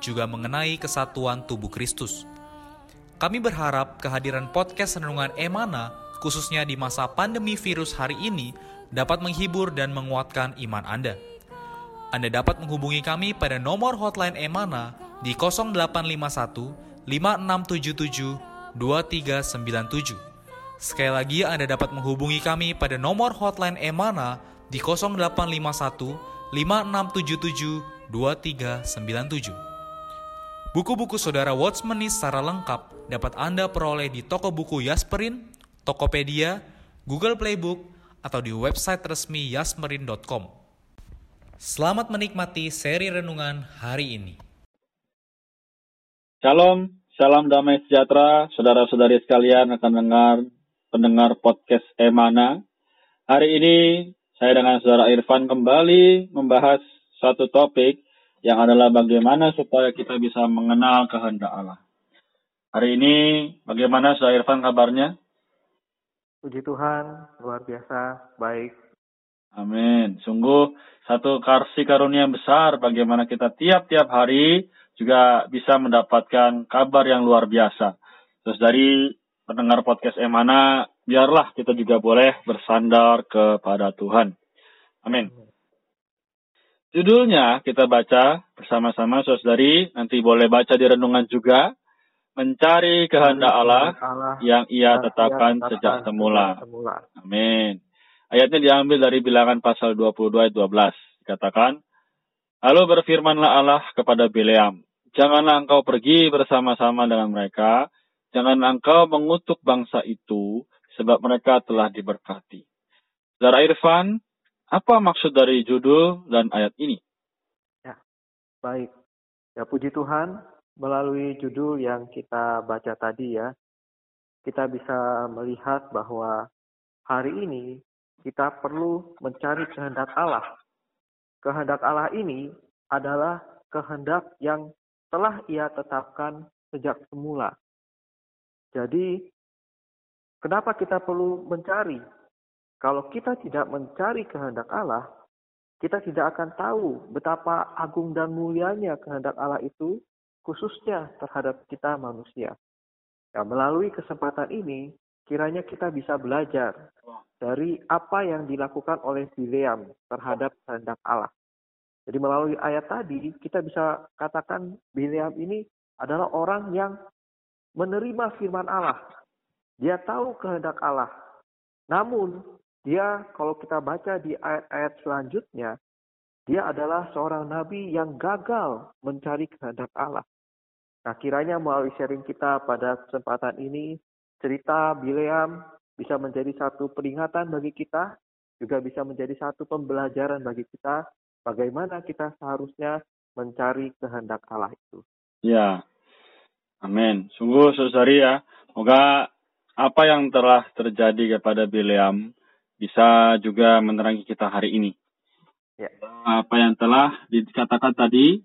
juga mengenai kesatuan tubuh Kristus. Kami berharap kehadiran podcast Renungan Emana, khususnya di masa pandemi virus hari ini, dapat menghibur dan menguatkan iman Anda. Anda dapat menghubungi kami pada nomor hotline Emana di 0851 5677 2397. Sekali lagi Anda dapat menghubungi kami pada nomor hotline Emana di 0851 5677 2397. Buku-buku saudara Watchmeni secara lengkap dapat Anda peroleh di toko buku Yasmerin, Tokopedia, Google Playbook, atau di website resmi yasmerin.com. Selamat menikmati seri renungan hari ini. Shalom, salam damai sejahtera, saudara-saudari sekalian akan dengar pendengar podcast Emana. Hari ini saya dengan saudara Irfan kembali membahas satu topik yang adalah bagaimana supaya kita bisa mengenal kehendak Allah. Hari ini bagaimana Saudara Irfan kabarnya? Puji Tuhan, luar biasa, baik. Amin. Sungguh satu kasih karunia yang besar bagaimana kita tiap-tiap hari juga bisa mendapatkan kabar yang luar biasa. Terus dari pendengar podcast Emana, biarlah kita juga boleh bersandar kepada Tuhan. Amin. Judulnya kita baca bersama-sama saudari, nanti boleh baca di renungan juga. Mencari kehendak Allah, yang ia tetapkan sejak semula. Amin. Ayatnya diambil dari bilangan pasal 22 ayat 12. Dikatakan, Lalu berfirmanlah Allah kepada Bileam, Janganlah engkau pergi bersama-sama dengan mereka, janganlah engkau mengutuk bangsa itu, sebab mereka telah diberkati. Saudara Irfan, apa maksud dari judul dan ayat ini? Ya, baik. Ya puji Tuhan, melalui judul yang kita baca tadi ya, kita bisa melihat bahwa hari ini kita perlu mencari kehendak Allah. Kehendak Allah ini adalah kehendak yang telah ia tetapkan sejak semula. Jadi, kenapa kita perlu mencari kalau kita tidak mencari kehendak Allah, kita tidak akan tahu betapa agung dan mulianya kehendak Allah itu, khususnya terhadap kita manusia. Ya, melalui kesempatan ini, kiranya kita bisa belajar dari apa yang dilakukan oleh Bileam terhadap kehendak Allah. Jadi melalui ayat tadi, kita bisa katakan Bileam ini adalah orang yang menerima firman Allah. Dia tahu kehendak Allah. Namun, dia kalau kita baca di ayat-ayat selanjutnya, dia adalah seorang nabi yang gagal mencari kehendak Allah. Nah, kiranya melalui sharing kita pada kesempatan ini, cerita Bileam bisa menjadi satu peringatan bagi kita, juga bisa menjadi satu pembelajaran bagi kita, bagaimana kita seharusnya mencari kehendak Allah itu. Ya, amin. Sungguh, saudari ya, semoga apa yang telah terjadi kepada Bileam bisa juga menerangi kita hari ini. Ya. Apa yang telah dikatakan tadi,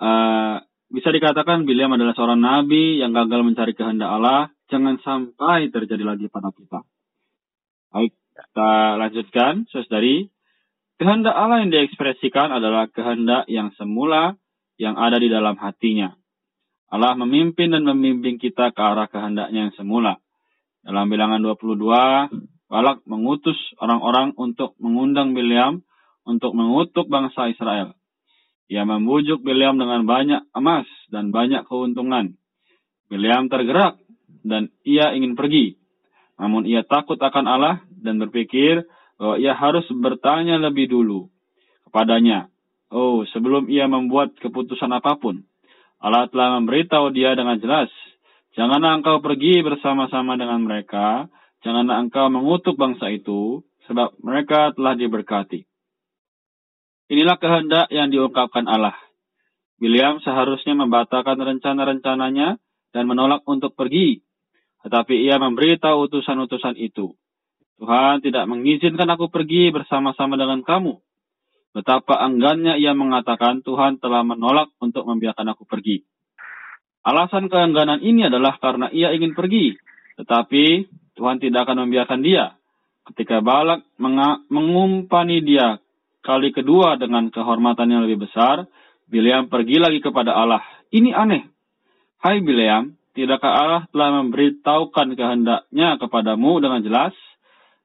uh, bisa dikatakan William adalah seorang nabi yang gagal mencari kehendak Allah. Jangan sampai terjadi lagi pada kita. Baik, kita lanjutkan, saudari. Kehendak Allah yang diekspresikan adalah kehendak yang semula yang ada di dalam hatinya. Allah memimpin dan membimbing kita ke arah kehendaknya yang semula. Dalam bilangan 22, Balak mengutus orang-orang untuk mengundang Bileam untuk mengutuk bangsa Israel. Ia membujuk Bileam dengan banyak emas dan banyak keuntungan. Bileam tergerak dan ia ingin pergi. Namun ia takut akan Allah dan berpikir bahwa ia harus bertanya lebih dulu kepadanya. Oh, sebelum ia membuat keputusan apa pun. Allah telah memberitahu dia dengan jelas, Janganlah engkau pergi bersama-sama dengan mereka, Janganlah engkau mengutuk bangsa itu, sebab mereka telah diberkati. Inilah kehendak yang diungkapkan Allah. William seharusnya membatalkan rencana-rencananya dan menolak untuk pergi. Tetapi ia memberitahu utusan-utusan itu, Tuhan tidak mengizinkan aku pergi bersama-sama dengan kamu. Betapa enggannya ia mengatakan Tuhan telah menolak untuk membiarkan aku pergi. Alasan keengganan ini adalah karena ia ingin pergi, tetapi Tuhan tidak akan membiarkan dia. Ketika Balak mengumpani dia kali kedua dengan kehormatan yang lebih besar, Bileam pergi lagi kepada Allah. Ini aneh. Hai Bileam, tidakkah Allah telah memberitahukan kehendaknya kepadamu dengan jelas?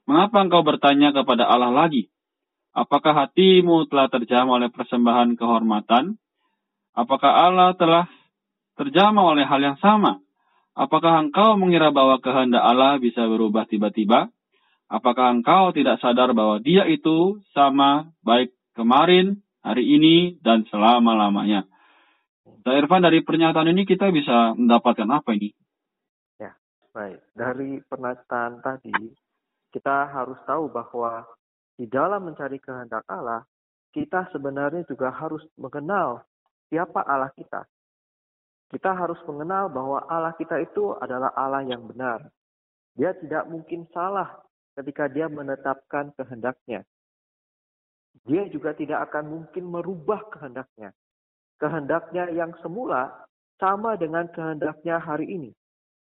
Mengapa engkau bertanya kepada Allah lagi? Apakah hatimu telah terjamah oleh persembahan kehormatan? Apakah Allah telah terjamah oleh hal yang sama? Apakah engkau mengira bahwa kehendak Allah bisa berubah tiba-tiba? Apakah engkau tidak sadar bahwa dia itu sama baik kemarin, hari ini, dan selama-lamanya? Pak Irfan, dari pernyataan ini kita bisa mendapatkan apa ini? Ya, baik. Dari pernyataan tadi, kita harus tahu bahwa di dalam mencari kehendak Allah, kita sebenarnya juga harus mengenal siapa Allah kita. Kita harus mengenal bahwa Allah kita itu adalah Allah yang benar. Dia tidak mungkin salah ketika dia menetapkan kehendaknya. Dia juga tidak akan mungkin merubah kehendaknya. Kehendaknya yang semula sama dengan kehendaknya hari ini.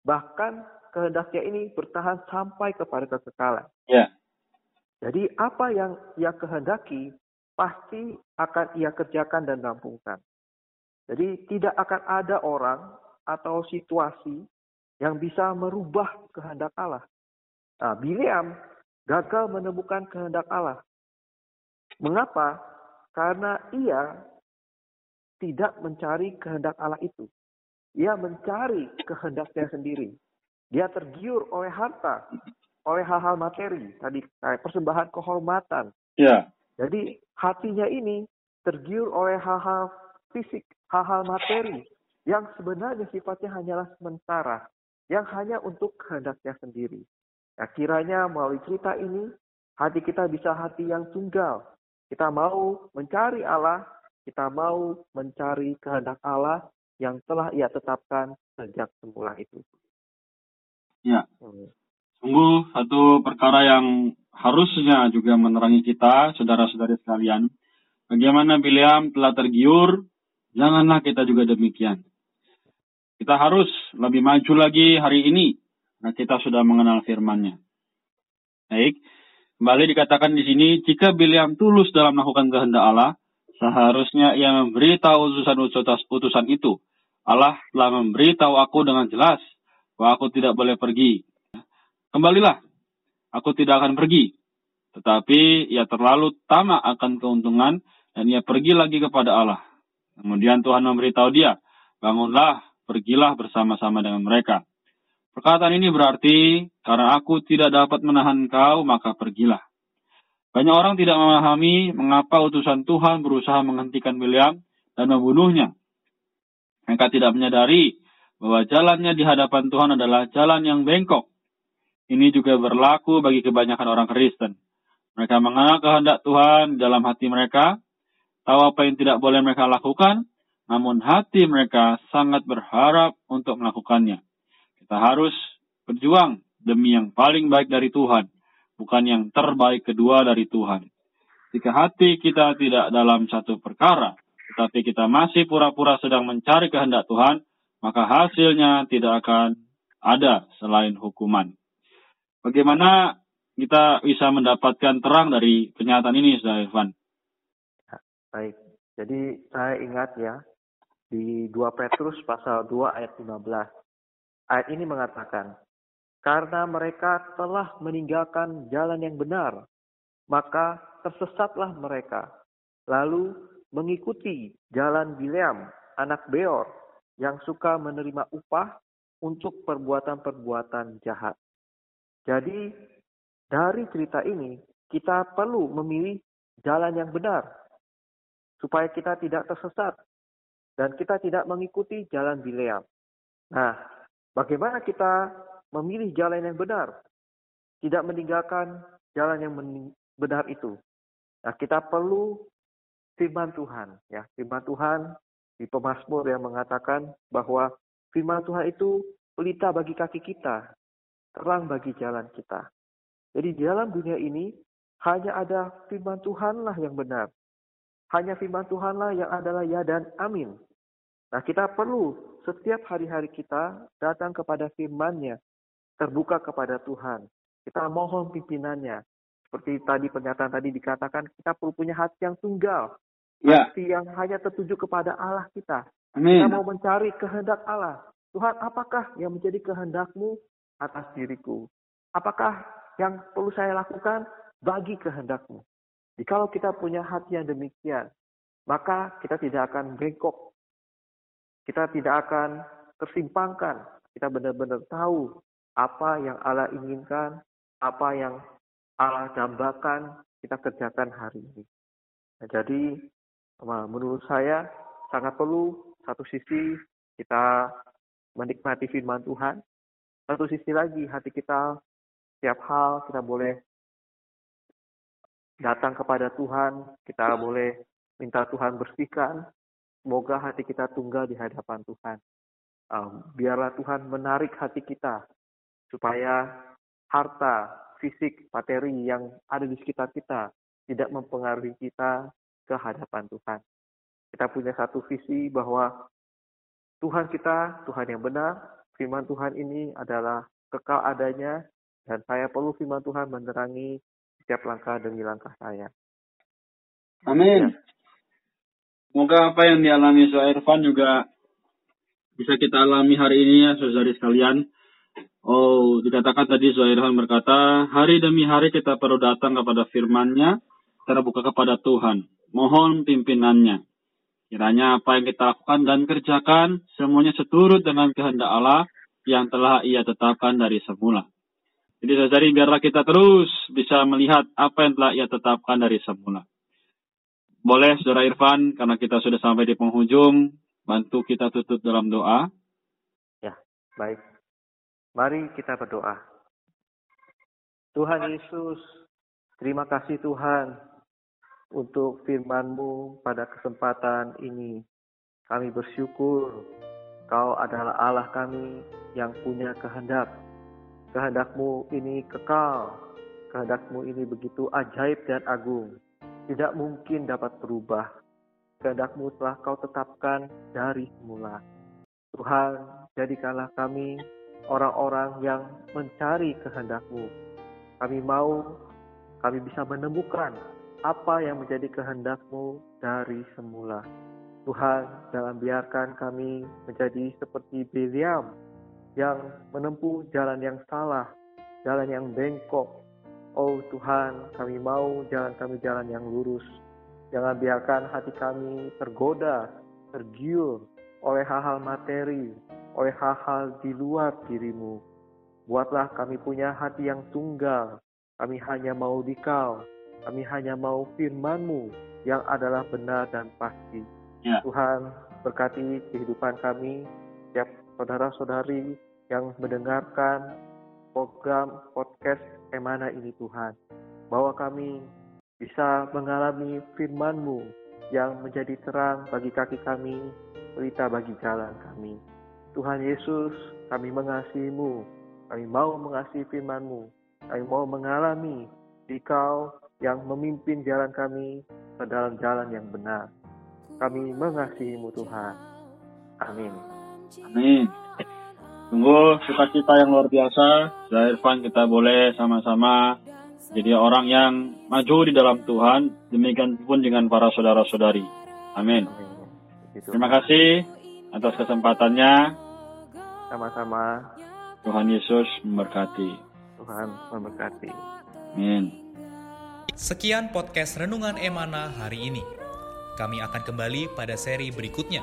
Bahkan kehendaknya ini bertahan sampai kepada kekekalan. Ya. Jadi apa yang ia kehendaki pasti akan ia kerjakan dan rampungkan. Jadi tidak akan ada orang atau situasi yang bisa merubah kehendak Allah. Nah, Bileam gagal menemukan kehendak Allah. Mengapa? Karena ia tidak mencari kehendak Allah itu. Ia mencari kehendaknya sendiri. Dia tergiur oleh harta, oleh hal-hal materi tadi kayak persembahan kehormatan. Ya. Jadi hatinya ini tergiur oleh hal-hal fisik, hal-hal materi yang sebenarnya sifatnya hanyalah sementara, yang hanya untuk kehendaknya sendiri. Nah, kiranya melalui cerita ini hati kita bisa hati yang tunggal. Kita mau mencari Allah, kita mau mencari kehendak Allah yang telah Ia tetapkan sejak semula itu. Ya. Hmm. Sungguh satu perkara yang harusnya juga menerangi kita, saudara-saudari sekalian. Bagaimana Biliam telah tergiur, janganlah kita juga demikian. Kita harus lebih maju lagi hari ini, nah kita sudah mengenal firman-Nya. Baik, kembali dikatakan di sini, jika Biliam tulus dalam melakukan kehendak Allah, seharusnya ia memberitahu utusan-utusan itu. Allah telah memberitahu aku dengan jelas bahwa aku tidak boleh pergi Kembalilah, aku tidak akan pergi. Tetapi ia terlalu tamak akan keuntungan dan ia pergi lagi kepada Allah. Kemudian Tuhan memberitahu dia, bangunlah, pergilah bersama-sama dengan mereka. Perkataan ini berarti, karena aku tidak dapat menahan kau, maka pergilah. Banyak orang tidak memahami mengapa utusan Tuhan berusaha menghentikan William dan membunuhnya. Mereka tidak menyadari bahwa jalannya di hadapan Tuhan adalah jalan yang bengkok. Ini juga berlaku bagi kebanyakan orang Kristen. Mereka mengenal kehendak Tuhan dalam hati mereka, tahu apa yang tidak boleh mereka lakukan, namun hati mereka sangat berharap untuk melakukannya. Kita harus berjuang demi yang paling baik dari Tuhan, bukan yang terbaik kedua dari Tuhan. Jika hati kita tidak dalam satu perkara, tetapi kita masih pura-pura sedang mencari kehendak Tuhan, maka hasilnya tidak akan ada selain hukuman. Bagaimana kita bisa mendapatkan terang dari pernyataan ini, Saudara Irfan? Baik, jadi saya ingat ya, di 2 Petrus pasal 2 ayat 15. Ayat ini mengatakan, karena mereka telah meninggalkan jalan yang benar, maka tersesatlah mereka, lalu mengikuti jalan Bileam, anak Beor, yang suka menerima upah untuk perbuatan-perbuatan jahat. Jadi dari cerita ini kita perlu memilih jalan yang benar supaya kita tidak tersesat dan kita tidak mengikuti jalan Bileam. Nah, bagaimana kita memilih jalan yang benar? Tidak meninggalkan jalan yang benar itu. Nah, kita perlu firman Tuhan, ya. Firman Tuhan di Pemasmur yang mengatakan bahwa Firman Tuhan itu pelita bagi kaki kita, terang bagi jalan kita. Jadi di dalam dunia ini hanya ada firman Tuhanlah yang benar. Hanya firman Tuhanlah yang adalah ya dan amin. Nah kita perlu setiap hari-hari kita datang kepada firman-Nya, terbuka kepada Tuhan. Kita mohon pimpinannya. Seperti tadi pernyataan tadi dikatakan, kita perlu punya hati yang tunggal. Ya. Hati yang hanya tertuju kepada Allah kita. Amin. Kita mau mencari kehendak Allah. Tuhan, apakah yang menjadi kehendakmu atas diriku? Apakah yang perlu saya lakukan bagi kehendakmu? Jikalau kita punya hati yang demikian, maka kita tidak akan bengkok. Kita tidak akan tersimpangkan. Kita benar-benar tahu apa yang Allah inginkan, apa yang Allah dambakan, kita kerjakan hari ini. Nah, jadi, menurut saya sangat perlu satu sisi kita menikmati firman Tuhan, satu sisi lagi hati kita setiap hal kita boleh datang kepada Tuhan, kita boleh minta Tuhan bersihkan. Semoga hati kita tunggal di hadapan Tuhan. Biarlah Tuhan menarik hati kita supaya harta, fisik, materi yang ada di sekitar kita tidak mempengaruhi kita ke hadapan Tuhan. Kita punya satu visi bahwa Tuhan kita, Tuhan yang benar, firman Tuhan ini adalah kekal adanya, dan saya perlu firman Tuhan menerangi setiap langkah demi langkah saya. Amin. Semoga apa yang dialami Saudara Irfan juga bisa kita alami hari ini ya, saudari sekalian. Oh, dikatakan tadi Zuhairhan berkata, hari demi hari kita perlu datang kepada firman-Nya, terbuka kepada Tuhan. Mohon pimpinannya. Kiranya apa yang kita lakukan dan kerjakan, semuanya seturut dengan kehendak Allah yang telah ia tetapkan dari semula. Jadi saudari, biarlah kita terus bisa melihat apa yang telah ia tetapkan dari semula. Boleh, Saudara Irfan, karena kita sudah sampai di penghujung, bantu kita tutup dalam doa. Ya, baik. Mari kita berdoa. Tuhan Yesus, terima kasih Tuhan untuk firman-Mu pada kesempatan ini. Kami bersyukur Kau adalah Allah kami yang punya kehendak. Kehendakmu ini kekal. Kehendakmu ini begitu ajaib dan agung. Tidak mungkin dapat berubah. Kehendakmu telah kau tetapkan dari semula. Tuhan, jadikanlah kami orang-orang yang mencari kehendakmu. Kami mau kami bisa menemukan apa yang menjadi kehendakmu dari semula. Tuhan, jangan biarkan kami menjadi seperti Biliam yang menempuh jalan yang salah, jalan yang bengkok. Oh Tuhan, kami mau jalan kami jalan yang lurus. Jangan biarkan hati kami tergoda, tergiur oleh hal-hal materi, oleh hal-hal di luar dirimu. Buatlah kami punya hati yang tunggal. Kami hanya mau dikau. Kami hanya mau firmanmu yang adalah benar dan pasti. Ya. Tuhan berkati kehidupan kami, setiap saudara-saudari yang mendengarkan program podcast Emana ini Tuhan. Bahwa kami bisa mengalami firman-Mu yang menjadi terang bagi kaki kami, berita bagi jalan kami. Tuhan Yesus, kami mengasihimu. Kami mau mengasihi firman-Mu. Kami mau mengalami Dikau yang memimpin jalan kami ke dalam jalan yang benar. Kami mengasihimu Tuhan. Amin. Amin. Tunggu sukacita yang luar biasa. Irfan kita boleh sama-sama jadi orang yang maju di dalam Tuhan. Demikian pun dengan para saudara-saudari. Amin. Terima kasih atas kesempatannya. Sama-sama. Tuhan Yesus memberkati. Tuhan memberkati. Amin. Sekian podcast Renungan Emana hari ini. Kami akan kembali pada seri berikutnya.